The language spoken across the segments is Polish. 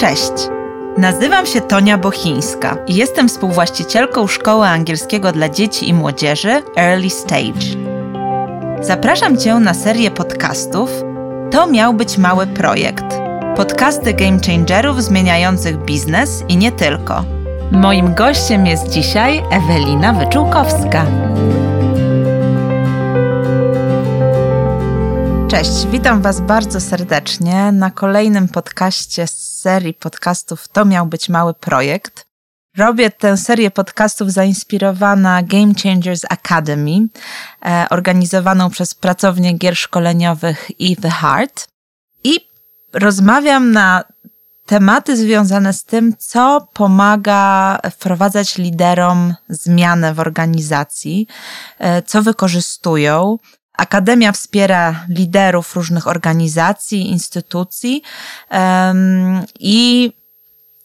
Cześć! Nazywam się Tonia Bochińska i jestem współwłaścicielką szkoły angielskiego dla dzieci i młodzieży Early Stage. Zapraszam Cię na serię podcastów To miał być mały projekt. Podcasty game changerów zmieniających biznes i nie tylko. Moim gościem jest dzisiaj Ewelina Wyczółkowska. Cześć, witam Was bardzo serdecznie na kolejnym podcaście z serii podcastów To miał być mały projekt. Robię tę serię podcastów zainspirowana Game Changers Academy, e, organizowaną przez pracownię gier szkoleniowych i The Heart. I rozmawiam na tematy związane z tym, co pomaga wprowadzać liderom zmianę w organizacji, e, co wykorzystują, Akademia wspiera liderów różnych organizacji, instytucji um, i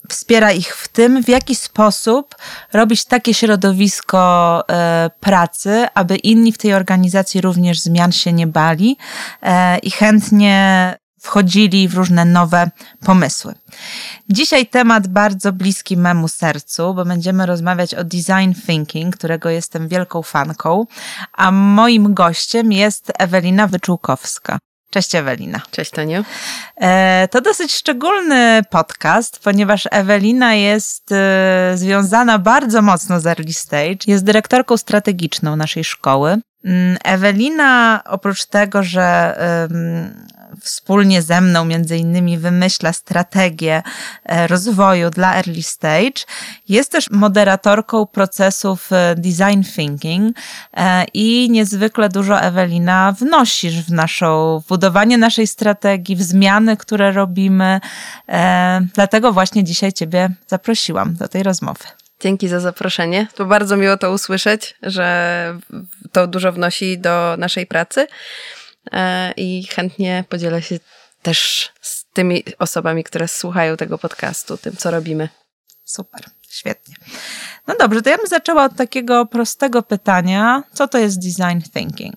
wspiera ich w tym, w jaki sposób robić takie środowisko e, pracy, aby inni w tej organizacji również zmian się nie bali e, i chętnie wchodzili w różne nowe pomysły. Dzisiaj temat bardzo bliski memu sercu, bo będziemy rozmawiać o design thinking, którego jestem wielką fanką, a moim gościem jest Ewelina Wyczółkowska. Cześć Ewelina. Cześć Taniu. E, to dosyć szczególny podcast, ponieważ Ewelina jest e, związana bardzo mocno z Early Stage. Jest dyrektorką strategiczną naszej szkoły. Mm, Ewelina, oprócz tego, że wspólnie ze mną między innymi wymyśla strategię e, rozwoju dla Early Stage. Jest też moderatorką procesów e, design thinking e, i niezwykle dużo Ewelina wnosisz w naszą, w budowanie naszej strategii, w zmiany, które robimy. Dlatego właśnie dzisiaj Ciebie zaprosiłam do tej rozmowy. Dzięki za zaproszenie. To bardzo miło to usłyszeć, że to dużo wnosi do naszej pracy. E, i chętnie podzielę się też z tymi osobami, które słuchają tego podcastu, tym, co robimy. Super, świetnie. No dobrze, to ja bym zaczęła od takiego prostego pytania: co to jest design thinking?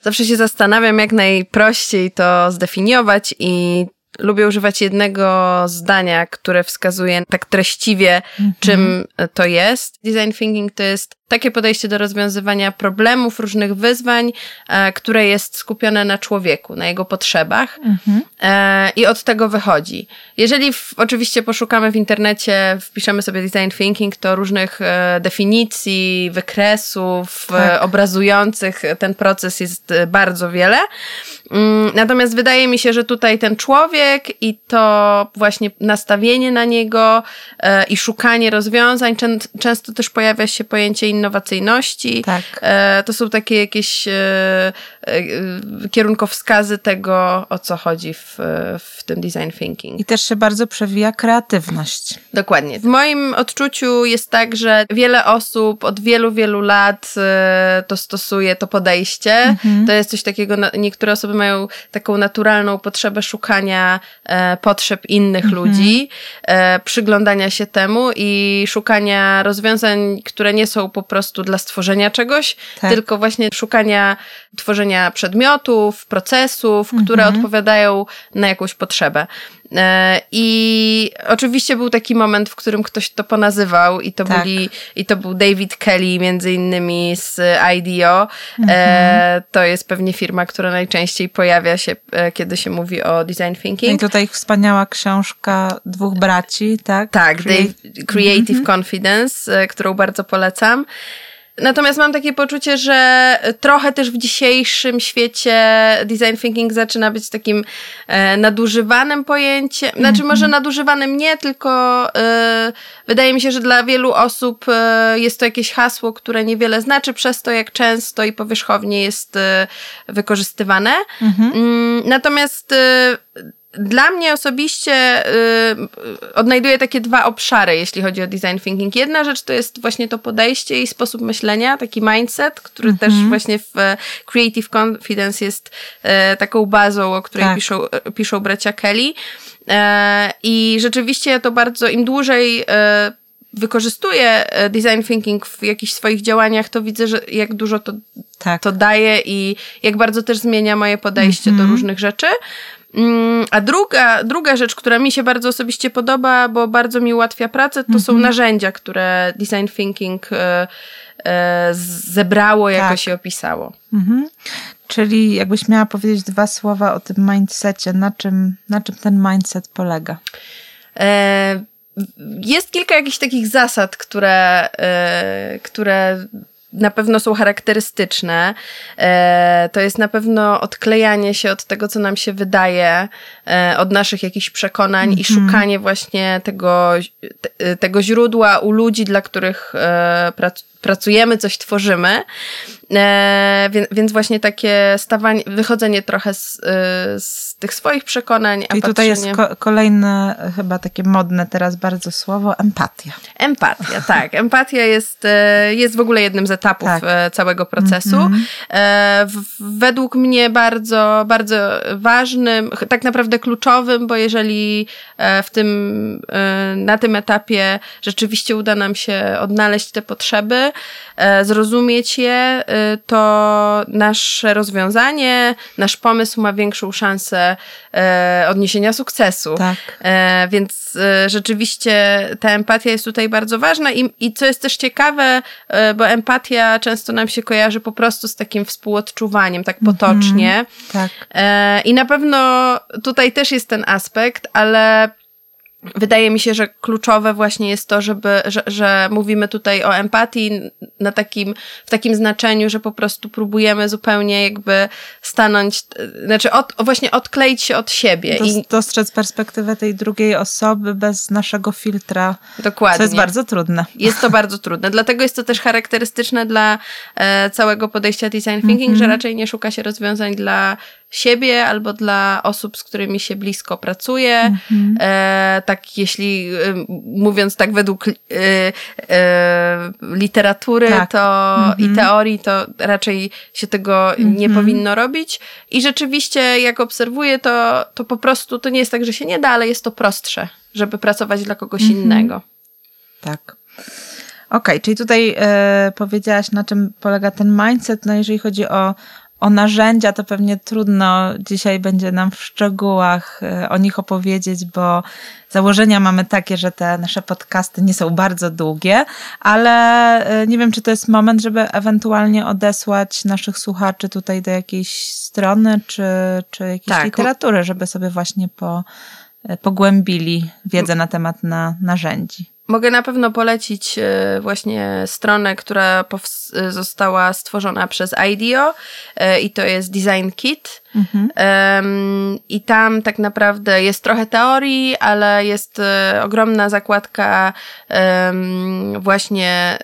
Zawsze się zastanawiam, jak najprościej to zdefiniować, i lubię używać jednego zdania, które wskazuje tak treściwie, mhm. czym to jest. Design thinking to jest takie podejście do rozwiązywania problemów, różnych wyzwań, e, które jest skupione na człowieku, na jego potrzebach mhm. e, i od tego wychodzi. Jeżeli w, oczywiście poszukamy w internecie, wpiszemy sobie design thinking, to różnych e, definicji, wykresów tak. obrazujących ten proces jest bardzo wiele. Mm, natomiast wydaje mi się, że tutaj ten człowiek i to właśnie nastawienie na niego i szukanie rozwiązań, często też pojawia się pojęcie innowacyjności. Tak. E, to są takie jakieś e, kierunkowskazy tego, o co chodzi w, w tym design thinking. I też się bardzo przewija kreatywność. Dokładnie. W moim odczuciu jest tak, że wiele osób od wielu, wielu lat to stosuje to podejście. Mhm. To jest coś takiego, niektóre osoby mają taką naturalną potrzebę szukania potrzeb innych mhm. ludzi, przyglądania się temu i szukania rozwiązań, które nie są po prostu dla stworzenia czegoś, tak. tylko właśnie szukania tworzenia przedmiotów, procesów, mhm. które odpowiadają na jakąś potrzebę. E, I oczywiście był taki moment, w którym ktoś to ponazywał i to, tak. byli, i to był David Kelly między innymi z IDEO. E, mhm. To jest pewnie firma, która najczęściej pojawia się, e, kiedy się mówi o design thinking. I tutaj wspaniała książka dwóch braci, tak? Tak, Creative, Creative mhm. Confidence, którą bardzo polecam. Natomiast mam takie poczucie, że trochę też w dzisiejszym świecie design thinking zaczyna być takim e, nadużywanym pojęciem. Znaczy, mm -hmm. może nadużywanym nie, tylko e, wydaje mi się, że dla wielu osób e, jest to jakieś hasło, które niewiele znaczy przez to, jak często i powierzchownie jest wykorzystywane. Mm -hmm. Natomiast dla mnie osobiście y, odnajduję takie dwa obszary, jeśli chodzi o design thinking. Jedna rzecz to jest właśnie to podejście i sposób myślenia, taki mindset, który mm -hmm. też właśnie w Creative Confidence jest y, taką bazą, o której tak. piszą, piszą bracia Kelly. I rzeczywiście ja to bardzo, im dłużej wykorzystuję design thinking w jakichś swoich działaniach, to widzę, że jak dużo to, tak. to daje i jak bardzo też zmienia moje podejście mm -hmm. do mhm. różnych rzeczy. Mm, a druga, druga rzecz, która mi się bardzo osobiście podoba, bo bardzo mi ułatwia pracę, to są mhm. narzędzia, które design thinking e, e, zebrało, jakoś tak. się opisało. Mhm. Czyli jakbyś miała powiedzieć dwa słowa o tym mindsetie, na czym, na czym ten mindset polega? E, jest kilka jakichś takich zasad, które, e, które na pewno są charakterystyczne. E, to jest na pewno odklejanie się od tego, co nam się wydaje, e, od naszych jakichś przekonań mm -hmm. i mhm. szukanie właśnie tego, tego źródła u ludzi, dla których pracujemy, coś tworzymy. E, więc, więc, właśnie takie stawanie, wychodzenie trochę z, e, z tych swoich przekonań. I tutaj jest ko kolejne, chyba takie modne teraz bardzo słowo, empatia. Empatia, tak. Empatia jest, e, jest w ogóle jednym z etapów tak. E, całego procesu. Mm -hmm. według mnie bardzo, bardzo ważnym, tak naprawdę kluczowym, bo jeżeli w tym, na tym etapie rzeczywiście uda nam się odnaleźć te potrzeby, zrozumieć je, to nasze rozwiązanie, nasz pomysł ma większą szansę e, odniesienia sukcesu. Tak. E, więc e, rzeczywiście ta empatia jest tutaj bardzo ważna i, i co jest też ciekawe, bo empatia często nam się kojarzy po prostu z takim współodczuwaniem, tak potocznie. Mm -hmm. tak. E, I na pewno tutaj też jest ten aspekt, ale Wydaje mi się, że kluczowe właśnie jest to, żeby, że, że mówimy tutaj o empatii na takim, w takim znaczeniu, że po prostu próbujemy zupełnie jakby stanąć, znaczy od, właśnie odkleić się od siebie. Dos, I dostrzec perspektywę tej drugiej osoby bez naszego filtra. Dokładnie. Co jest bardzo trudne. Jest to bardzo trudne. Dlatego jest to też charakterystyczne dla e, całego podejścia design thinking, mm -hmm. że raczej nie szuka się rozwiązań dla siebie albo dla osób, z którymi się blisko pracuje. Mhm. E, tak, jeśli e, mówiąc tak według e, e, literatury tak. to mhm. i teorii, to raczej się tego mhm. nie powinno robić. I rzeczywiście, jak obserwuję, to, to po prostu to nie jest tak, że się nie da, ale jest to prostsze, żeby pracować dla kogoś mhm. innego. Tak. Okej, okay, czyli tutaj e, powiedziałaś, na czym polega ten mindset. No, jeżeli chodzi o, o narzędzia to pewnie trudno dzisiaj będzie nam w szczegółach e, o nich opowiedzieć, bo założenia mamy takie, że te nasze podcasty nie są bardzo długie, ale e, nie wiem, czy to jest moment, żeby ewentualnie odesłać naszych słuchaczy tutaj do jakiejś strony, czy, czy jakiejś tak. literatury, żeby sobie właśnie po, e, pogłębili wiedzę na temat na, narzędzi. Mogę na pewno polecić e, właśnie stronę, która e, została stworzona przez IDEO e, i to jest Design Kit. Mhm. I tam tak naprawdę jest trochę teorii, ale jest ogromna zakładka właśnie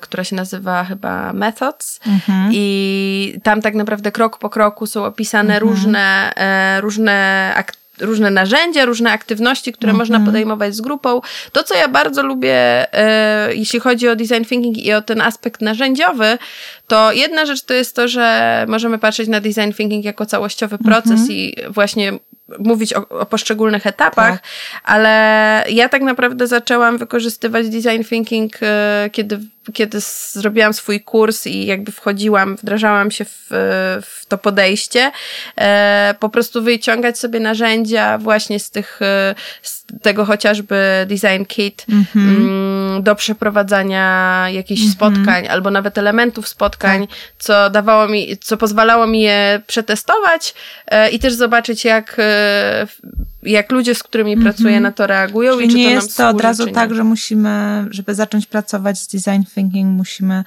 która się nazywa chyba Methods mhm. i tam tak naprawdę krok po kroku są opisane mhm. różne, różne akty różne narzędzia, różne aktywności, które mhm. można podejmować z grupą. To, co ja bardzo lubię, e, jeśli chodzi o design thinking i o ten aspekt narzędziowy, to jedna rzecz to jest to, że możemy patrzeć na design thinking jako całościowy proces mhm. i właśnie mówić o, o poszczególnych etapach, tak. ale ja tak naprawdę zaczęłam wykorzystywać design thinking, e, kiedy, kiedy zrobiłam swój kurs i jakby wchodziłam, wdrażałam się w, w to podejście. E, po prostu wyciągać sobie narzędzia właśnie z tych, e, z tego chociażby design kit mhm. mm do przeprowadzania jakichś -hmm. spotkań albo nawet elementów spotkań, tak. co dawało mi, co pozwalało mi je przetestować i też zobaczyć jak jak ludzie, z którymi mm -hmm. pracuję, na to reagują Czyli i czy nie to jest to od razu tak, że musimy, żeby zacząć pracować z design thinking, musimy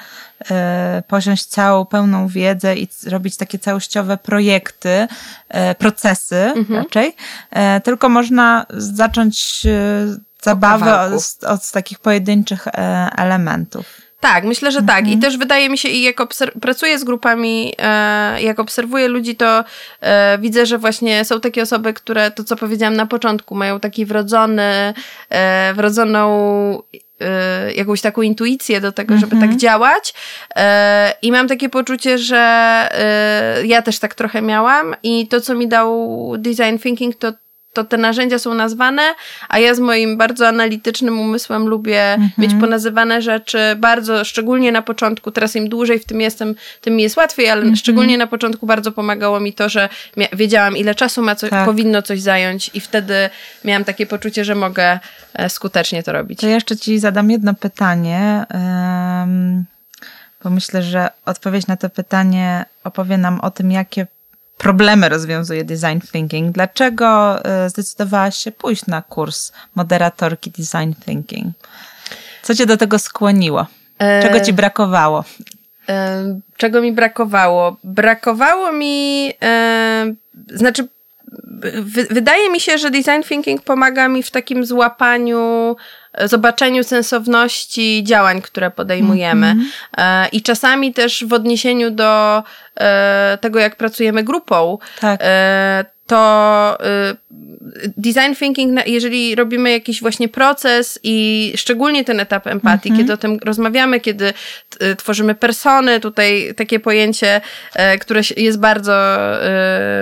posiąść całą pełną wiedzę i robić takie całościowe projekty, e, procesy mm -hmm. raczej. E, tylko można zacząć zabawę od, od takich pojedynczych elementów. Tak, myślę, że tak. I mhm. też wydaje mi się, i jak pracuję z grupami, e, jak obserwuję ludzi, to e, widzę, że właśnie są takie osoby, które, to co powiedziałam na początku, mają taki wrodzony, e, wrodzoną e, jakąś taką intuicję do tego, żeby tak mhm. działać. E, I mam takie poczucie, że e, ja też tak trochę miałam i to, co mi dał design thinking, to to te narzędzia są nazwane, a ja z moim bardzo analitycznym umysłem lubię mhm. mieć ponazywane rzeczy bardzo, szczególnie na początku, teraz im dłużej w tym jestem, tym mi jest łatwiej, ale mhm. szczególnie na początku bardzo pomagało mi to, że wiedziałam ile czasu ma co, tak. powinno coś zająć i wtedy miałam takie poczucie, że mogę e, skutecznie to robić. To jeszcze ci zadam jedno pytanie. Um bo myślę, że odpowiedź na to pytanie opowie nam o tym, jakie problemy rozwiązuje design thinking. Dlaczego e, zdecydowałaś się pójść na kurs moderatorki design thinking? Co cię do tego skłoniło? Czego ci brakowało? E, czego mi brakowało? Brakowało mi, e, znaczy, wydaje mi się, że design thinking pomaga mi w takim złapaniu zobaczeniu sensowności działań, które podejmujemy. Mm -hmm. I czasami też w odniesieniu do e, tego, jak pracujemy grupą, tak. E, to design thinking, jeżeli robimy jakiś właśnie proces i szczególnie ten etap empatii, -hmm. kiedy o tym rozmawiamy, kiedy tworzymy persony, tutaj takie pojęcie, które jest bardzo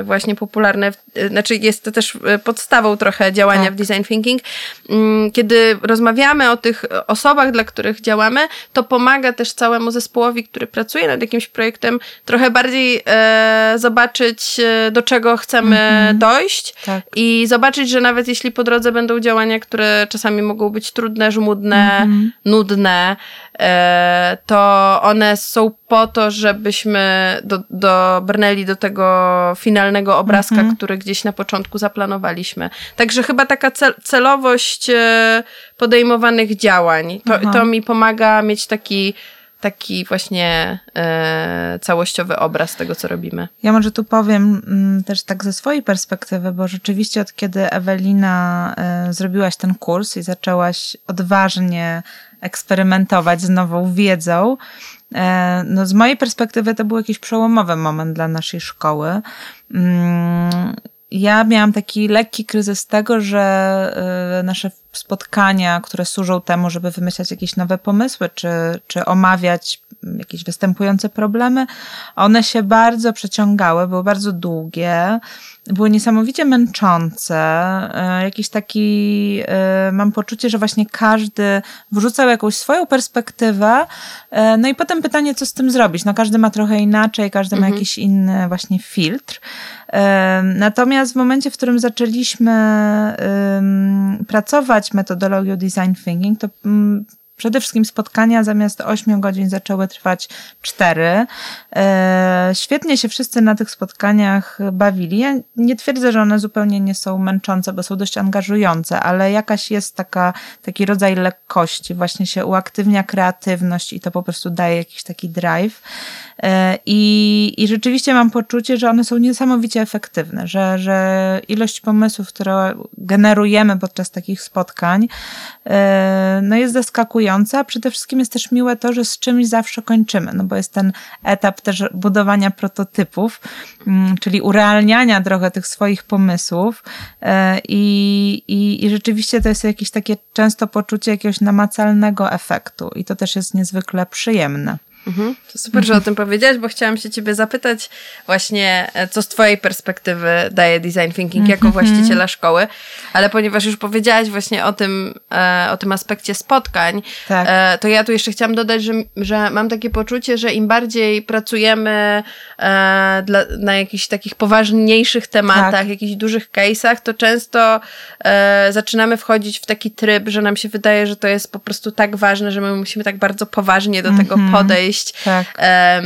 właśnie popularne, znaczy jest to też podstawą trochę działania tak. w design thinking, mm, kiedy rozmawiamy o tych osobach, dla których działamy, to pomaga też całemu zespołowi, który pracuje nad jakimś projektem, trochę bardziej e, zobaczyć, e, do czego chcemy mm -hmm. dojść tak. i zobaczyć, że nawet jeśli po drodze będą działania, które czasami mogą być trudne, żmudne, mm -hmm. nudne, e, to one są po to, żebyśmy do, dobrnęli do tego finalnego obrazka, mm -hmm. który gdzieś na początku zaplanowaliśmy. Także chyba taka cel, celowość e, podejmowanych działań, to, to mi pomaga mieć taki taki właśnie e, całościowy obraz tego, co robimy. Ja może tu powiem m, mm, też tak ze swojej perspektywy, bo rzeczywiście od kiedy Ewelina e, zrobiłaś ten kurs i zaczęłaś odważnie eksperymentować z nową wiedzą, e, no z mojej perspektywy to był jakiś przełomowy moment dla naszej szkoły. Mm, ja miałam taki lekki kryzys tego, że y, nasze spotkania, które służą temu, żeby wymyślać jakieś nowe pomysły, czy, czy omawiać jakieś występujące problemy, one się bardzo przeciągały, były bardzo długie, były niesamowicie męczące. Y, jakiś taki, y, mam poczucie, że właśnie każdy wrzucał jakąś swoją perspektywę, no i potem pytanie, co z tym zrobić. No każdy ma trochę inaczej, każdy mhm. ma jakiś inny właśnie filtr. Natomiast w momencie, w którym zaczęliśmy pracować metodologią design thinking, to mm, Przede wszystkim spotkania zamiast 8 godzin zaczęły trwać 4. E, świetnie się wszyscy na tych spotkaniach bawili. Ja nie twierdzę, że one zupełnie nie są męczące, bo są dość angażujące, ale jakaś jest taka, taki rodzaj lekkości. Właśnie się uaktywnia kreatywność i to po prostu daje jakiś taki drive. E, I, I rzeczywiście mam poczucie, że one są niesamowicie efektywne, że, że ilość pomysłów, które generujemy podczas takich spotkań, e, no jest zaskakująca. Przede wszystkim jest też miłe to, że z czymś zawsze kończymy, no bo jest ten etap też budowania prototypów, mm, czyli urealniania trochę tych swoich pomysłów e, i, i, i rzeczywiście to jest jakieś takie często poczucie jakiegoś namacalnego efektu i to też jest niezwykle przyjemne. Mhm. To super, że o tym powiedziałeś, bo chciałam się ciebie zapytać właśnie, e, co z twojej perspektywy daje design thinking jako mhm. właściciela szkoły, ale ponieważ już powiedziałaś właśnie o tym, e, o tym aspekcie spotkań, tak. E, to ja tu jeszcze chciałam dodać, że, że mam takie poczucie, że im bardziej pracujemy dla, na jakichś takich poważniejszych tematach, tak. jakichś dużych case'ach, to często zaczynamy wchodzić w taki tryb, że nam się wydaje, że to jest po prostu tak ważne, że my musimy tak bardzo poważnie do tego mhm. Podejść, tak. Um,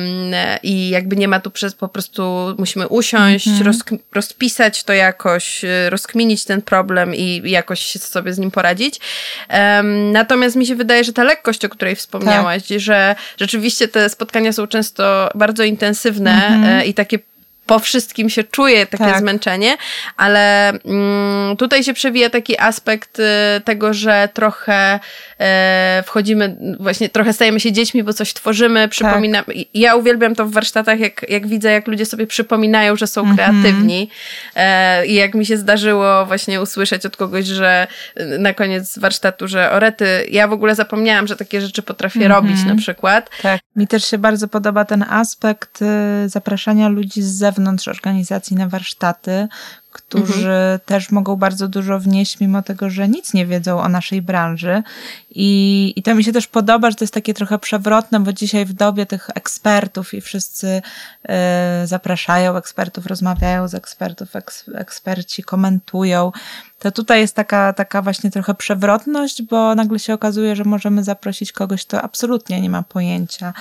I jakby nie ma tu przez po prostu musimy usiąść, -hmm. roz, rozpisać to jakoś, y, rozkminić ten problem i jakoś sobie z nim poradzić. Um, natomiast mi się wydaje, że ta lekkość, o której wspomniałaś, tak. że rzeczywiście te spotkania są często bardzo intensywne mm -hmm. i takie po wszystkim się czuje takie tak. zmęczenie, ale mm, tutaj się przewija taki aspekt y, tego, że trochę e, wchodzimy, właśnie trochę stajemy się dziećmi, bo coś tworzymy, przypominamy. Tak. Ja uwielbiam to w warsztatach, jak, jak widzę, jak ludzie sobie przypominają, że są mhm. kreatywni e, i jak mi się zdarzyło właśnie usłyszeć od kogoś, że na koniec warsztatu, że orety, ja w ogóle zapomniałam, że takie rzeczy potrafię mhm. robić na przykład. Tak. Mi też się bardzo podoba ten aspekt y, zapraszania ludzi z zewnątrz wewnątrz organizacji na warsztaty, którzy mhm. też mogą bardzo dużo wnieść, mimo tego, że nic nie wiedzą o naszej branży. I, I to mi się też podoba, że to jest takie trochę przewrotne, bo dzisiaj w dobie tych ekspertów i wszyscy y, zapraszają ekspertów, rozmawiają z ekspertów, eks, eksperci komentują to tutaj jest taka, taka właśnie trochę przewrotność, bo nagle się okazuje, że możemy zaprosić kogoś, kto absolutnie nie ma pojęcia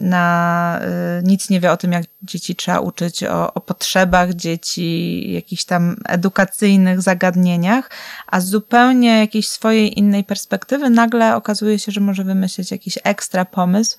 na y, nic nie wie o tym, jak dzieci trzeba uczyć, o, o potrzebach dzieci, jakichś tam edukacyjnych zagadnieniach, a z zupełnie jakiejś swojej innej perspektywy nagle okazuje się, że może wymyślić jakiś ekstra pomysł,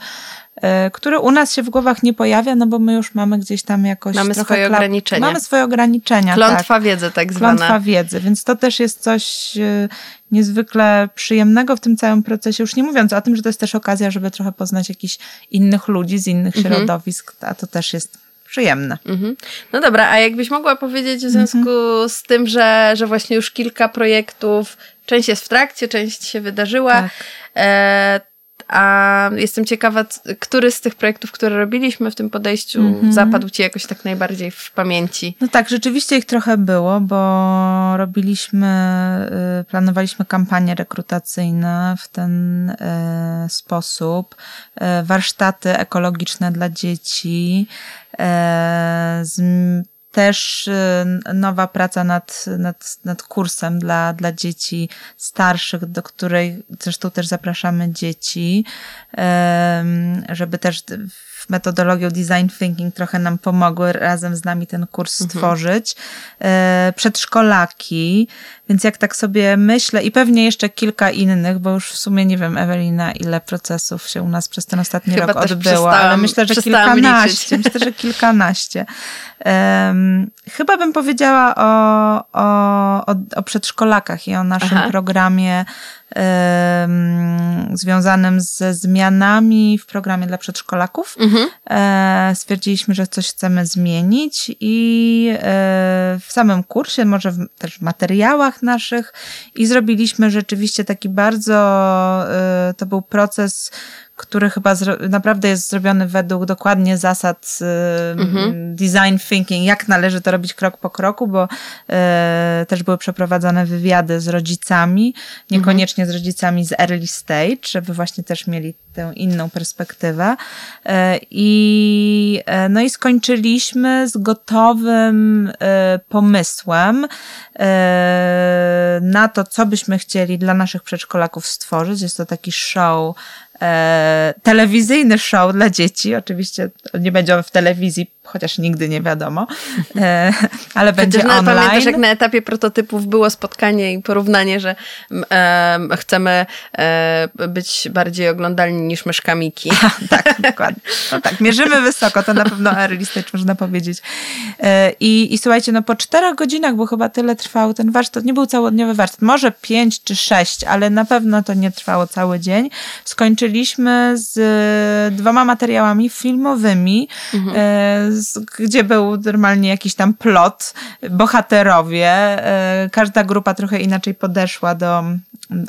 który u nas się w głowach nie pojawia, no bo my już mamy gdzieś tam jakoś. Mamy swoje klap... ograniczenia. Mamy swoje ograniczenia. Klątwa tak. wiedzy, tak zwana. Klątwa wiedzy, więc to też jest coś e, niezwykle przyjemnego w tym całym procesie. Już nie mówiąc o tym, że to jest też okazja, żeby trochę poznać jakichś innych ludzi z innych mhm. środowisk, a to też jest przyjemne. Mhm. No dobra, a jakbyś mogła powiedzieć w związku mhm. z tym, że, że właśnie już kilka projektów, część jest w trakcie, część się wydarzyła, tak. e, a jestem ciekawa, który z tych projektów, które robiliśmy w tym podejściu, -hmm. zapadł Ci jakoś tak najbardziej w pamięci? No tak, rzeczywiście ich trochę było, bo robiliśmy, y, planowaliśmy kampanie rekrutacyjne w ten y, sposób, y, warsztaty ekologiczne dla dzieci, też y, nowa praca nad, nad, nad kursem dla, dla dzieci starszych, do której zresztą też zapraszamy dzieci, żeby też metodologią design thinking trochę nam pomogły razem z nami ten kurs mhm. stworzyć. E, przedszkolaki, więc jak tak sobie myślę i pewnie jeszcze kilka innych, bo już w sumie nie wiem, Ewelina, ile procesów się u nas przez ten ostatni Chyba rok odbyło, ale myślę, że kilkanaście. Myślę, że kilkanaście. Um, chyba bym powiedziała o, o, o, o przedszkolakach i o naszym Aha. programie związanym ze zmianami w programie dla przedszkolaków. Mhm. E, stwierdziliśmy, że coś chcemy zmienić i e, w samym kursie, może w, też w materiałach naszych i zrobiliśmy rzeczywiście taki bardzo, e, to był proces który chyba naprawdę jest zrobiony według dokładnie zasad mhm. design thinking, jak należy to robić krok po kroku, bo y, też były przeprowadzane wywiady z rodzicami, niekoniecznie z rodzicami z early stage, żeby właśnie też mieli tę inną perspektywę. Y, I, y, no i skończyliśmy z gotowym y, pomysłem na to, co byśmy chcieli dla naszych przedszkolaków stworzyć. Jest to taki show e, telewizyjny show dla dzieci. Oczywiście nie będzie on w telewizji, chociaż nigdy nie wiadomo, e, ale będzie Chociaż online. Pamiętasz, jak na etapie prototypów było spotkanie i porównanie, że e, chcemy e, być bardziej oglądalni niż myszkamiki. tak, dokładnie. No tak, mierzymy wysoko, to na pewno stage można powiedzieć. E, I, I słuchajcie, no po czterech godzinach, bo chyba tyle trwał ten warsztat, nie był całodniowy warsztat, może pięć czy sześć, ale na pewno to nie trwało cały dzień. Skończyliśmy z dwoma materiałami filmowymi, mhm e, gdzie był normalnie jakiś tam plot, bohaterowie. E, każda grupa trochę inaczej podeszła do,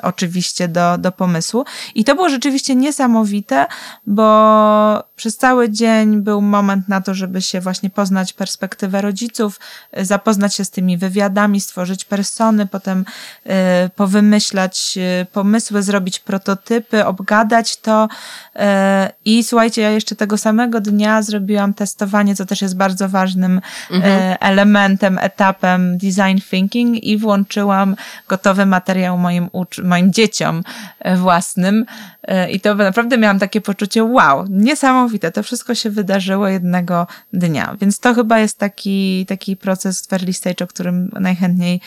oczywiście do, do pomysłu. I to było rzeczywiście niesamowite, bo przez cały dzień był moment na to, żeby się właśnie poznać perspektywę rodziców, zapoznać się z tymi wywiadami, stworzyć persony, potem y, powymyślać y, pomysły, zrobić prototypy, obgadać to. Y, I słuchajcie, ja jeszcze tego samego dnia zrobiłam testowanie, co też jest bardzo ważnym mhm. elementem, etapem design thinking i włączyłam gotowy materiał moim, moim dzieciom własnym. I to naprawdę miałam takie poczucie, wow, niesamowite. To wszystko się wydarzyło jednego dnia. Więc to chyba jest taki, taki proces w early stage, o którym najchętniej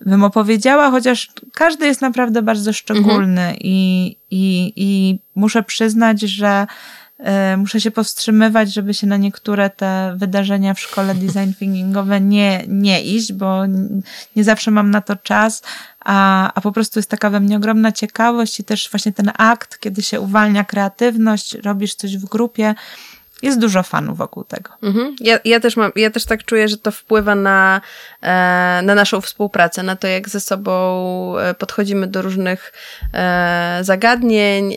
bym opowiedziała, chociaż każdy jest naprawdę bardzo szczególny mhm. i, i, i muszę przyznać, że muszę się powstrzymywać, żeby się na niektóre te wydarzenia w szkole design thinkingowe nie, nie iść, bo nie zawsze mam na to czas, a, a po prostu jest taka we mnie ogromna ciekawość i też właśnie ten akt, kiedy się uwalnia kreatywność, robisz coś w grupie, jest dużo fanów wokół tego. Mhm. Ja, ja, też mam, ja też tak czuję, że to wpływa na, e, na naszą współpracę, na to, jak ze sobą e, podchodzimy do różnych e, zagadnień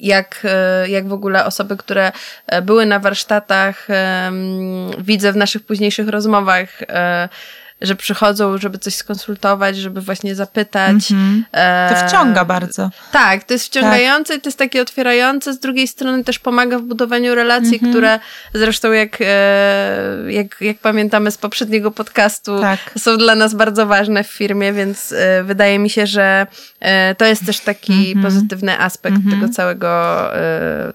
jak, e, jak w ogóle osoby, które e, były na warsztatach, widzę w naszych późniejszych rozmowach, że przychodzą, żeby coś skonsultować, żeby właśnie zapytać. Mm-hmm. To wciąga bardzo. Tak, to jest wciągające tak. i to jest takie otwierające. Z drugiej strony też pomaga w budowaniu relacji, mm-hmm. które zresztą jak, e, jak, jak pamiętamy z poprzedniego podcastu, tak. są dla nas bardzo ważne w firmie, więc e, wydaje mi się, że e, to jest też taki mm-hmm. pozytywny aspekt mhm. tego całego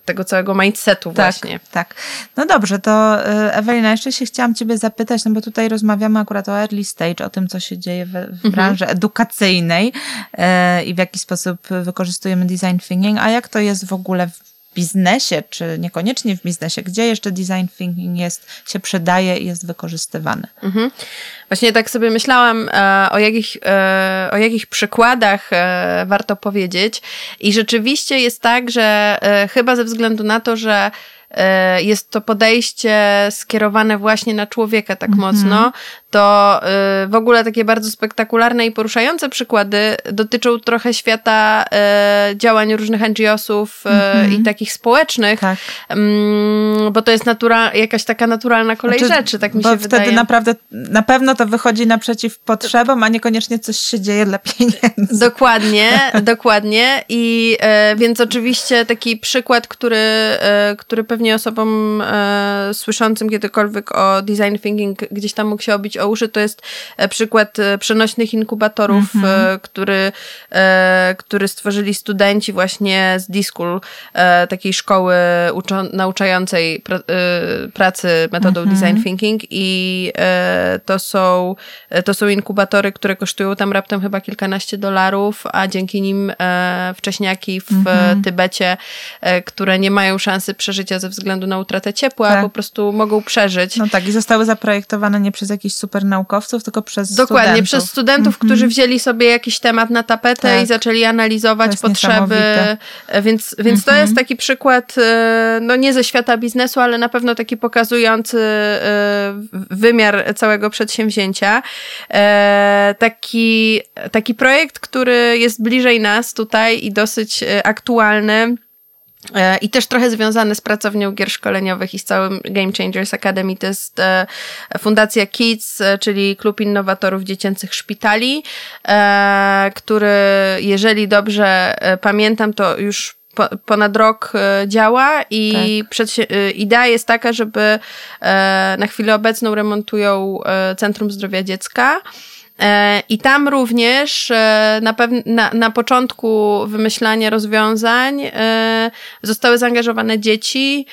tego całego mindsetu tak, właśnie. Tak. No dobrze, to Ewelina, jeszcze się chciałam ciebie zapytać, no bo tutaj rozmawiamy akurat o early stage, o tym, co się dzieje w, w mhm. branży edukacyjnej e, i w jaki sposób wykorzystujemy design thinking, a jak to jest w ogóle w biznesie, czy niekoniecznie w biznesie, gdzie jeszcze design thinking jest, się przydaje i jest wykorzystywany. Mhm. Właśnie tak sobie myślałam, e, o, jakich, e, o jakich przykładach e, warto powiedzieć i rzeczywiście jest tak, że e, chyba ze względu na to, że jest to podejście skierowane właśnie na człowieka tak -hmm. mocno, to e, w ogóle takie bardzo spektakularne i poruszające przykłady dotyczą trochę świata e, działań różnych NGO-sów -hmm. i takich społecznych, tak. Mm, bo to jest natura, jakaś taka naturalna kolej znaczy, rzeczy, tak mi się wydaje. Bo wtedy naprawdę, na pewno to wychodzi naprzeciw potrzebom, a niekoniecznie coś się dzieje dla pieniędzy. Dokładnie, dokładnie i więc oczywiście taki przykład, który, który pewnie pewnie osobom e, słyszącym kiedykolwiek o design thinking gdzieś tam mógł się obić o uszy, to jest e, przykład e, przenośnych inkubatorów, mm -hmm. który, e, który stworzyli studenci właśnie z D-School, e, takiej szkoły nauczającej pra, pracy metodą mm -hmm. design thinking i to są, to są inkubatory, które kosztują tam raptem chyba kilkanaście dolarów, a dzięki nim wcześniaki w mm -hmm. Tybecie, które nie mają szansy przeżycia ze względu na utratę ciepła, tak. po prostu mogą przeżyć. No tak, i zostały zaprojektowane nie przez jakichś super naukowców, tylko przez Dokładnie, studentów. przez studentów, mm -hmm. którzy wzięli sobie jakiś temat na tapetę tak. i zaczęli analizować potrzeby. E, więc, więc mm -hmm. to jest taki przykład, e, no nie ze świata biznesu, ale na pewno taki pokazujący e, wymiar całego przedsięwzięcia. Taki, taki projekt, który jest bliżej nas tutaj i dosyć aktualny I też trochę związany z pracownią gier szkoleniowych i z całym Game Changers Academy to jest e, Fundacja Kids, e, czyli Klub Innowatorów Dziecięcych Szpitali, który, jeżeli dobrze pamiętam, to już ponad rok działa i tak. idea jest taka, żeby na chwilę obecną remontują Centrum Zdrowia Dziecka. E, I tam również e, na, na, na początku wymyślania rozwiązań e, zostały zaangażowane dzieci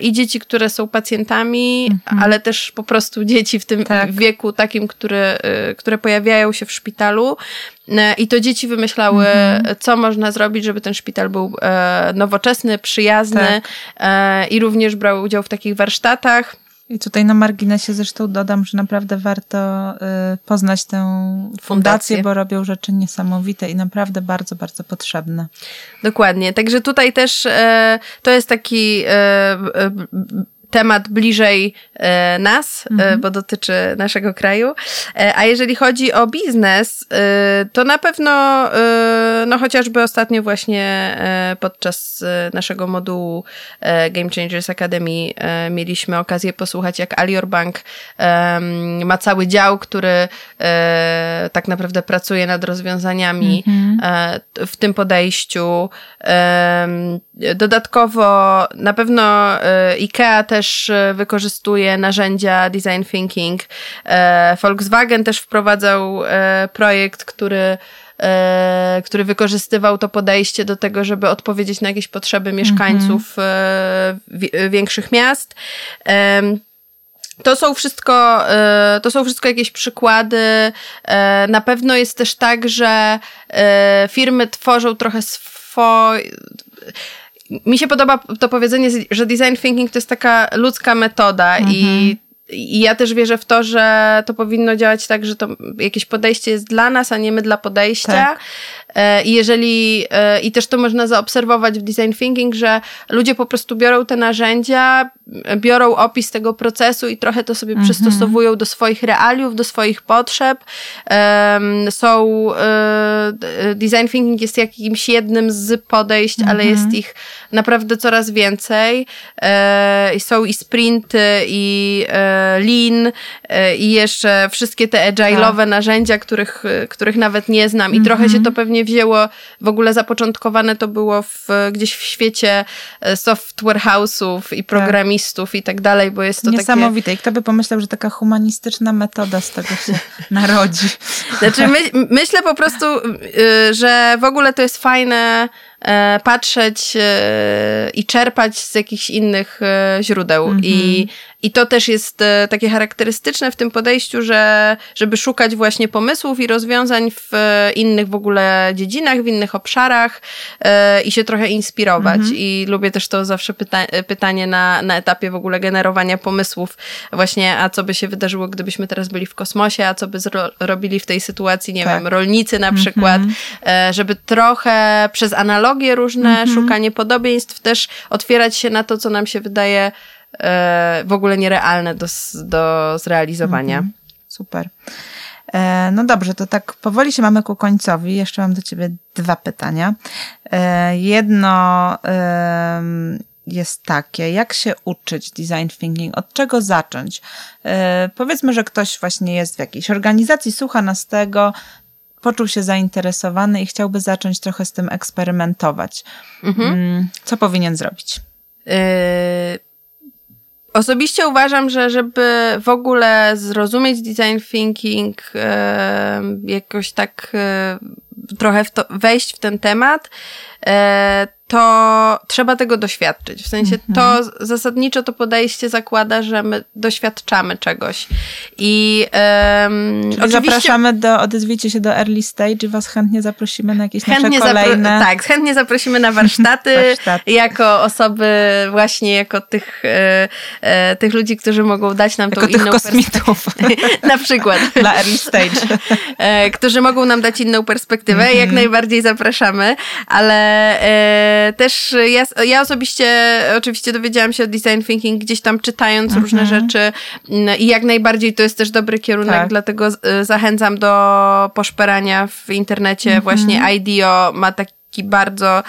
i dzieci, które są pacjentami, mhm. ale też po prostu dzieci w tym tak. wieku takim, które, które pojawiają się w szpitalu. I to dzieci wymyślały, mhm. co można zrobić, żeby ten szpital był nowoczesny, przyjazny tak. i również brał udział w takich warsztatach. I tutaj na marginesie zresztą dodam, że naprawdę warto y, poznać tę fundację, fundację, bo robią rzeczy niesamowite i naprawdę bardzo, bardzo potrzebne. Dokładnie. Także tutaj też e, to jest taki e, e, temat bliżej e, nas, e, mhm. bo dotyczy naszego kraju. E, a jeżeli chodzi o biznes, to na pewno, no chociażby ostatnio właśnie podczas naszego modułu Game Changers Academy mieliśmy okazję posłuchać, jak Alior Bank ma cały dział, który tak naprawdę pracuje nad rozwiązaniami mhm. w tym podejściu. Dodatkowo na pewno IKEA też e, wykorzystuje narzędzia design thinking. E, Volkswagen też wprowadzał e, projekt, który który wykorzystywał to podejście do tego, żeby odpowiedzieć na jakieś potrzeby mieszkańców mm-hmm. większych miast. To są wszystko, to są wszystko jakieś przykłady. Na pewno jest też tak, że firmy tworzą trochę swoje mi się podoba to powiedzenie, że design thinking to jest taka ludzka metoda mhm. i i ja też wierzę w to, że to powinno działać tak, że to jakieś podejście jest dla nas, a nie my dla podejścia. Tak. E, I jeżeli, e, i też to można zaobserwować w design thinking, że ludzie po prostu biorą te narzędzia, biorą opis tego procesu i trochę to sobie mhm. przystosowują do swoich realiów, do swoich potrzeb. Są, e, design thinking jest jakimś jednym z podejść, ale mhm. jest ich naprawdę coraz więcej. Są i sprinty, i lean, i jeszcze wszystkie te agile'owe tak. narzędzia, których, których nawet nie znam. I trochę się to mhm. pewnie wzięło, w ogóle zapoczątkowane to było w, gdzieś w świecie e, software house'ów i tak. programistów tak. i tak dalej, bo jest to Niesamowite. takie... I kto by pomyślał, że taka humanistyczna metoda z tego się narodzi. Znaczy my, myślę po prostu, y, że w ogóle to jest fajne patrzeć e, i czerpać z jakichś innych e, źródeł. -hmm. I, I to też jest takie charakterystyczne w tym podejściu, że żeby szukać właśnie pomysłów i rozwiązań w innych w ogóle dziedzinach, w innych obszarach i się trochę inspirować. -hmm. I lubię też to zawsze pyta pytanie na, na etapie w ogóle generowania pomysłów, właśnie, a co by się wydarzyło, gdybyśmy teraz byli w kosmosie, a co by robili w tej sytuacji, nie tak. wiem, rolnicy na przykład, mm -hmm. żeby trochę przez analogię analogie różne, mm -hmm. szukanie podobieństw, też otwierać się na to, co nam się wydaje e, w ogóle nierealne do, do zrealizowania. Mm -hmm. Super. E, no dobrze, to tak powoli się mamy ku końcowi. Jeszcze mam do ciebie dwa pytania. E, jedno jest takie, jak się uczyć design thinking, od czego zacząć? E, powiedzmy, że ktoś właśnie jest w jakiejś organizacji, słucha nas tego, poczuł się zainteresowany i chciałby zacząć trochę z tym eksperymentować. Mhm. Mm, co powinien zrobić? Yy, osobiście uważam, że żeby w ogóle zrozumieć design thinking, yy, jakoś tak yy, trochę w to, wejść w ten temat, to trzeba tego doświadczyć. W sensie to mhm. zasadniczo to podejście zakłada, że my doświadczamy czegoś. I um, oczywiście... zapraszamy do, odezwijcie się do early stage i was chętnie zaprosimy na jakieś chętnie nasze kolejne... tak, chętnie zaprosimy na warsztaty, warsztaty, jako osoby właśnie, jako tych, e, e, tych ludzi, którzy mogą dać nam jako tą inną kosmitów. na przykład. Dla early stage. e, którzy mogą nam dać inną perspektywę. Mm -hmm. Jak najbardziej zapraszamy, ale e, też ja, ja osobiście oczywiście dowiedziałam się o design thinking gdzieś tam czytając mhm. różne rzeczy mm, i jak najbardziej to jest też dobry kierunek, tak. dlatego zachęcam do poszperania w internecie. Mhm. Właśnie IDEO ma taki bardzo,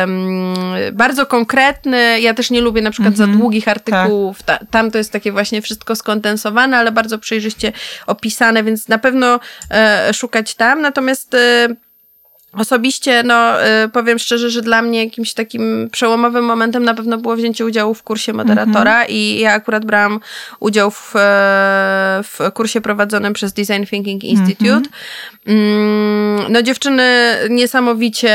um, bardzo konkretny. Ja też nie lubię na przykład za mhm. długich artykułów. Tak. Ta, tam to jest takie właśnie wszystko skondensowane, ale bardzo przejrzyście opisane, więc na pewno e, szukać tam. Natomiast e, Osobiście, no, y, powiem szczerze, że dla mnie jakimś takim przełomowym momentem na pewno było wzięcie udziału w kursie moderatora mm -hmm. i ja akurat brałam udział w, e, w kursie prowadzonym przez Design Thinking Institute. Mm -hmm. No, dziewczyny niesamowicie,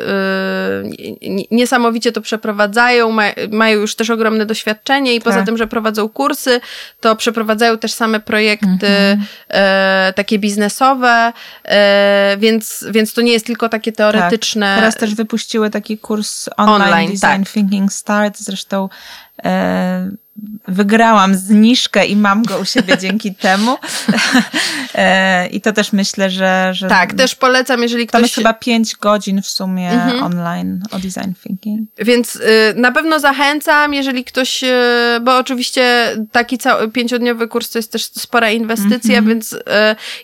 y, niesamowicie to przeprowadzają, mają już też ogromne doświadczenie i tak. poza tym, że prowadzą kursy, to przeprowadzają też same projekty mm -hmm. takie biznesowe, e, więc, więc to nie jest tylko takie teoretyczne. Tak. Teraz też wypuściły taki kurs online, online Design tak. Thinking Start, zresztą wygrałam zniżkę i mam go u siebie dzięki temu. E, I to też myślę, że, że. Tak, też polecam, jeżeli ktoś. Tam jest chyba 5 godzin w sumie mhm. online o design thinking. Więc y, na pewno zachęcam, jeżeli ktoś, y, bo oczywiście taki cały pięciodniowy kurs to jest też spora inwestycja, mhm. więc y,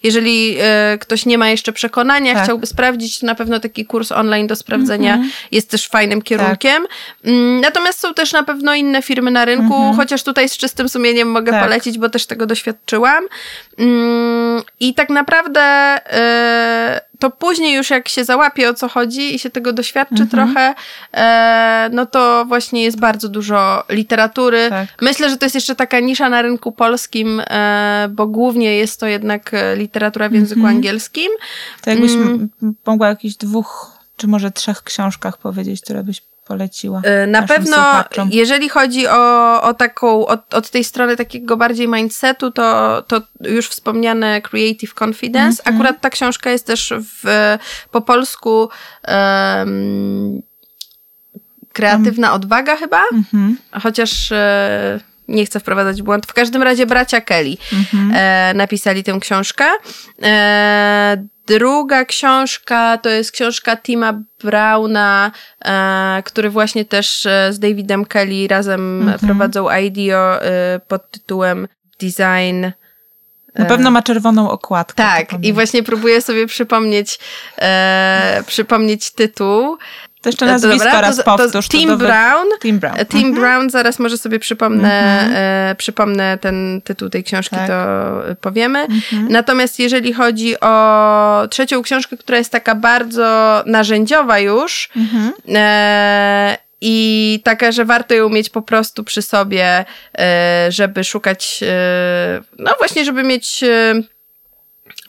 jeżeli ktoś nie ma jeszcze przekonania, tak. chciałby sprawdzić, to na pewno taki kurs online do sprawdzenia mhm. jest też fajnym kierunkiem. Tak. Mm, natomiast są też na pewno inne firmy na rynku, mhm chociaż tutaj z czystym sumieniem mogę tak. polecić, bo też tego doświadczyłam. Mm, I tak naprawdę y, to później już jak się załapie o co chodzi i się tego doświadczy mhm. trochę, e, no to właśnie jest bardzo dużo literatury. Tak. Myślę, że to jest jeszcze taka nisza na rynku polskim, e, bo głównie jest to jednak literatura w języku mhm. angielskim. To jakbyś mm. mogła o jakichś dwóch czy może trzech książkach powiedzieć, które byś poleciła? Y, na pewno, słuchaczom? jeżeli chodzi o, o taką, od, od tej strony takiego bardziej mindsetu, to, to już wspomniane Creative Confidence. Mm -hmm. Akurat ta książka jest też w, po polsku um, Kreatywna odwaga chyba, mm -hmm. chociaż e, nie chcę wprowadzać błąd. W każdym razie bracia Kelly mhm. e, napisali tę książkę. E, druga książka to jest książka Tima Browna, e, który właśnie też e, z Davidem Kelly razem mhm. prowadzą IDEO e, pod tytułem Design na pewno ma czerwoną okładkę. Tak, i właśnie próbuję sobie przypomnieć, e, przypomnieć tytuł. To jeszcze nazwisko Dobra, raz to, powtórz. To Tim to Brown. Tim Brown. Tim mhm. Brown, zaraz może sobie przypomnę, mhm. e, przypomnę ten tytuł tej książki, tak. to powiemy. Mhm. Natomiast jeżeli chodzi o trzecią książkę, która jest taka bardzo narzędziowa już mhm. e, i taka, że warto ją mieć po prostu przy sobie, e, żeby szukać, e, no właśnie, żeby mieć e,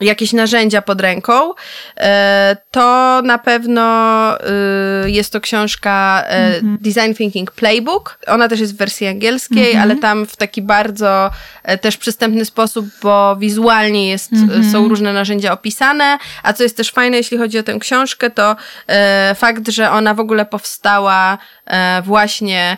jakieś narzędzia pod ręką, e, to na pewno e, jest to książka e, mhm. Design Thinking Playbook. Ona też jest w wersji angielskiej, mhm. ale tam w taki bardzo też przystępny sposób, bo wizualnie jest, mhm. są różne narzędzia opisane, a co jest też fajne, jeśli chodzi o tę książkę, to fakt, że ona w ogóle powstała właśnie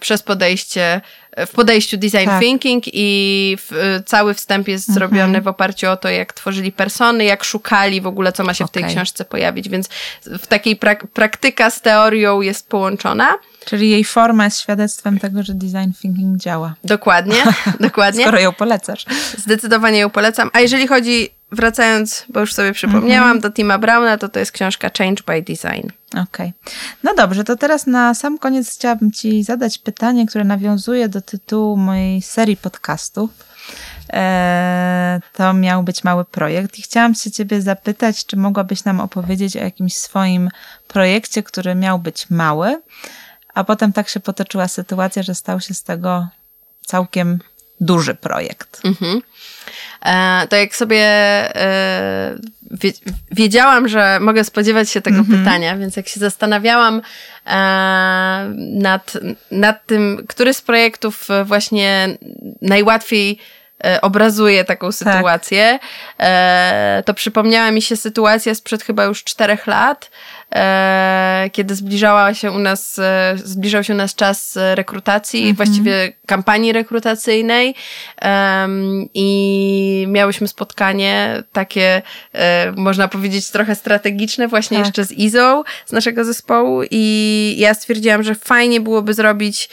przez podejście w podejściu design tak. thinking i w, cały wstęp jest mhm. zrobiony w oparciu o to, jak tworzyli persony, jak szukali w ogóle, co ma się okay. w tej książce pojawić, więc w takiej prak praktyka z teorią jest połączona. Czyli jej forma jest świadectwem tego, że design thinking działa. Dokładnie, dokładnie. Skoro ją polecasz. Zdecydowanie ją polecam. A jeżeli chodzi, wracając, bo już sobie przypomniałam, mm -hmm. do Tima Browna, to to jest książka Change by Design. Okej. Okay. No dobrze, to teraz na sam koniec chciałabym Ci zadać pytanie, które nawiązuje do tytułu mojej serii podcastów. Eee, to miał być mały projekt i chciałam się Ciebie zapytać, czy mogłabyś nam opowiedzieć o jakimś swoim projekcie, który miał być mały, a potem tak się potoczyła sytuacja, że stał się z tego całkiem duży projekt. Mhm. E, to jak sobie e, wiedziałam, że mogę spodziewać się tego mhm. pytania, więc jak się zastanawiałam e, nad, nad tym, który z projektów właśnie najłatwiej obrazuje taką tak. sytuację, tak. to przypomniała mi się sytuacja sprzed chyba już czterech lat, kiedy zbliżała się u nas, e, zbliżał się u nas czas rekrutacji, mm -hmm. właściwie kampanii rekrutacyjnej i miałyśmy spotkanie takie, e, można powiedzieć, trochę strategiczne właśnie tak. jeszcze z Izą z naszego zespołu i ja stwierdziłam, że fajnie byłoby zrobić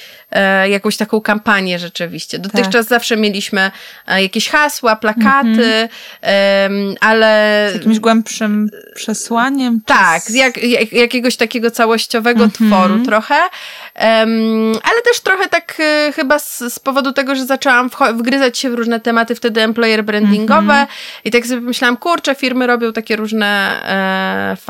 jakąś taką kampanię rzeczywiście. Dotychczas tak. zawsze mieliśmy jakieś hasła, plakaty, -hmm. ale... Z jakimś głębszym przesłaniem? Tak, jak, jak, jakiegoś takiego całościowego -hmm. tworu trochę, um, ale też trochę tak y, chyba z, z, powodu tego, że zaczęłam wgryzać się w różne tematy wtedy employer brandingowe -hmm. i tak sobie myślałam, kurczę, firmy robią takie różne,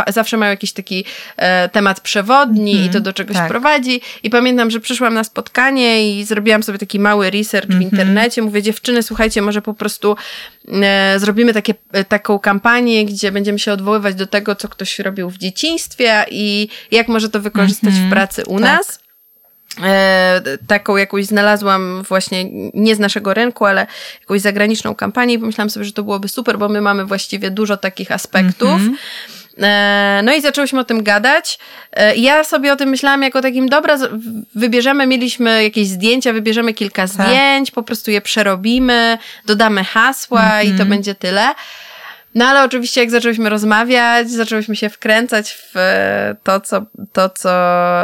e, zawsze mają jakiś taki e, temat przewodni i to do czegoś tak. prowadzi i pamiętam, że przyszłam na spotkanie i zrobiłam sobie taki mały research w mhm. internecie, mówię, dziewczyny, słuchajcie, może po prostu e, zrobimy takie, e, taką kampanię, gdzie będziemy się odwoływać do tego, co ktoś robił w dzieciństwie i jak może to wykorzystać mm -hmm. w mhm. pracy u tak. nas. E, taką jakąś znalazłam właśnie nie z naszego rynku, ale jakąś zagraniczną kampanię i pomyślałam sobie, że to byłoby super, bo my mamy właściwie dużo takich aspektów. Mm -hmm. No i zaczęłyśmy o tym gadać. E, ja sobie o tym myślałam jako takim, dobra, wybierzemy, mieliśmy jakieś zdjęcia, wybierzemy kilka tak. zdjęć, po prostu je przerobimy, dodamy hasła mm -hmm. i to mhm. będzie tyle. No ale oczywiście jak zaczęłyśmy rozmawiać, zaczęłyśmy się wkręcać w e, to, co, to, co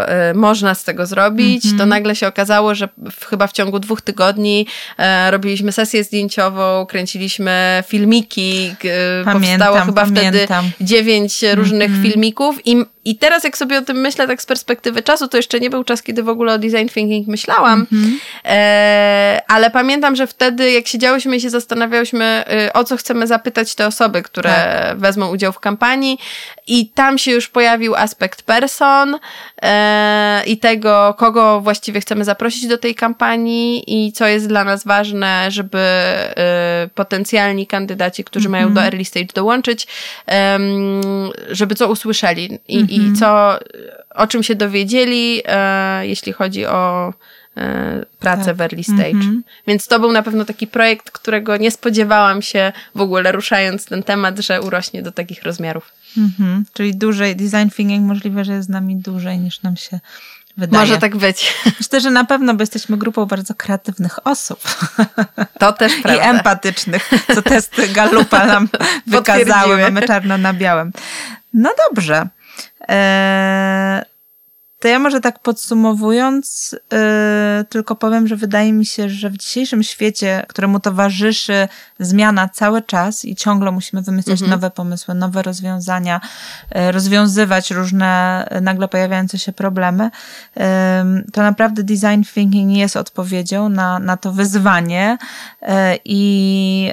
e, można z tego zrobić, mm -hmm. to nagle się okazało, że w, chyba w ciągu dwóch tygodni e, robiliśmy sesję zdjęciową, kręciliśmy filmiki, e, pamiętam, powstało chyba pamiętam. wtedy dziewięć różnych mm -hmm. filmików i i teraz, jak sobie o tym myślę, tak z perspektywy czasu, to jeszcze nie był czas, kiedy w ogóle o design thinking myślałam, mm-hmm. e, ale pamiętam, że wtedy, jak siedziałyśmy i się zastanawiałyśmy, y, o co chcemy zapytać te osoby, które tak. wezmą udział w kampanii, i tam się już pojawił aspekt person e, i tego, kogo właściwie chcemy zaprosić do tej kampanii i co jest dla nas ważne, żeby e, potencjalni kandydaci, którzy mm-hmm. mają do mhm. early stage dołączyć, e, żeby co usłyszeli i, mm-hmm. I mhm. co, o czym się dowiedzieli, e, jeśli chodzi o e, pracę tak. w early stage. Mm-hmm. Więc to był na pewno taki projekt, którego nie spodziewałam się w ogóle ruszając ten temat, że urośnie do takich rozmiarów. Mm-hmm. Czyli dłużej, design thinking możliwe, że jest z nami dłużej niż nam się wydaje. Może tak być. Myślę, że na pewno, bo jesteśmy grupą bardzo kreatywnych osób. To też prawda. I empatycznych, co testy Galupa nam wykazały. Mamy czarno na białym. No dobrze. Eh, to ja może tak podsumowując, yy, tylko powiem, że wydaje mi się, że w dzisiejszym świecie, któremu towarzyszy zmiana cały czas i ciągle musimy wymyślać mhm. nowe pomysły, nowe rozwiązania, yy, rozwiązywać różne yy, nagle pojawiające się problemy, to naprawdę design thinking jest odpowiedzią na, na to wyzwanie. Y, I,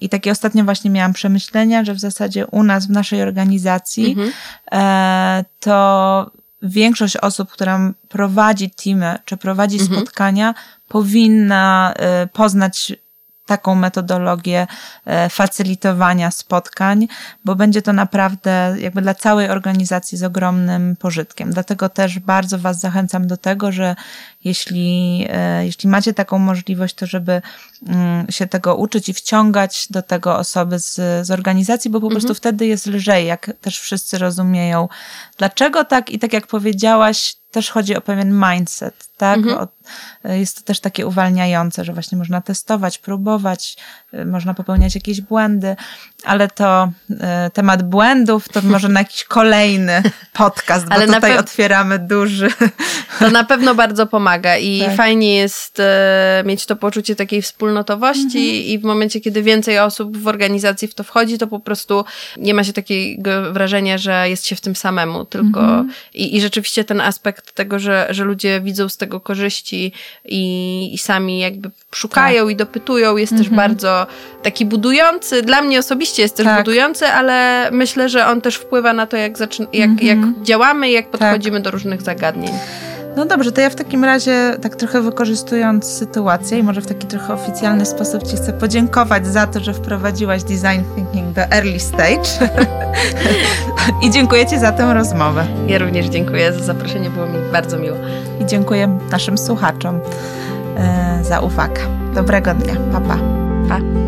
I takie ostatnio właśnie miałam przemyślenia, że w zasadzie u nas, w naszej organizacji, mhm. E, to większość osób, która prowadzi teamy czy prowadzi mhm. spotkania, powinna y, poznać taką metodologię e, facylitowania spotkań, bo będzie to naprawdę jakby dla całej organizacji z ogromnym pożytkiem. Dlatego też bardzo Was zachęcam do tego, że jeśli, e, jeśli macie taką możliwość, to żeby mm, się tego uczyć i wciągać do tego osoby z, z organizacji, bo po mhm. prostu wtedy jest lżej, jak też wszyscy rozumieją, dlaczego tak i tak jak powiedziałaś, też chodzi o pewien mindset, tak? Mhm. O, jest to też takie uwalniające, że właśnie można testować, próbować, y, można popełniać jakieś błędy, ale to y, temat błędów to może na jakiś kolejny podcast, bo ale tutaj otwieramy duży. To na pewno bardzo pomaga i tak. fajnie jest y, mieć to poczucie takiej wspólnotowości mhm. i w momencie, kiedy więcej osób w organizacji w to wchodzi, to po prostu nie ma się takiego wrażenia, że jest się w tym samemu, tylko mhm. i, i rzeczywiście ten aspekt tego, że, że ludzie widzą z tego korzyści i, i sami jakby szukają tak. i dopytują, jest mhm. też bardzo taki budujący. Dla mnie osobiście jest też tak. budujący, ale myślę, że on też wpływa na to, jak, zaczyn- jak, mhm. jak działamy, jak tak. podchodzimy do różnych zagadnień. No dobrze, to ja w takim razie, tak trochę wykorzystując sytuację i może w taki trochę oficjalny sposób Ci chcę podziękować za to, że wprowadziłaś design thinking do early stage. I dziękuję Ci za tę rozmowę. Ja również dziękuję za zaproszenie, było mi bardzo miło. I dziękuję naszym słuchaczom e, za uwagę. Dobrego dnia. Pa, pa. pa.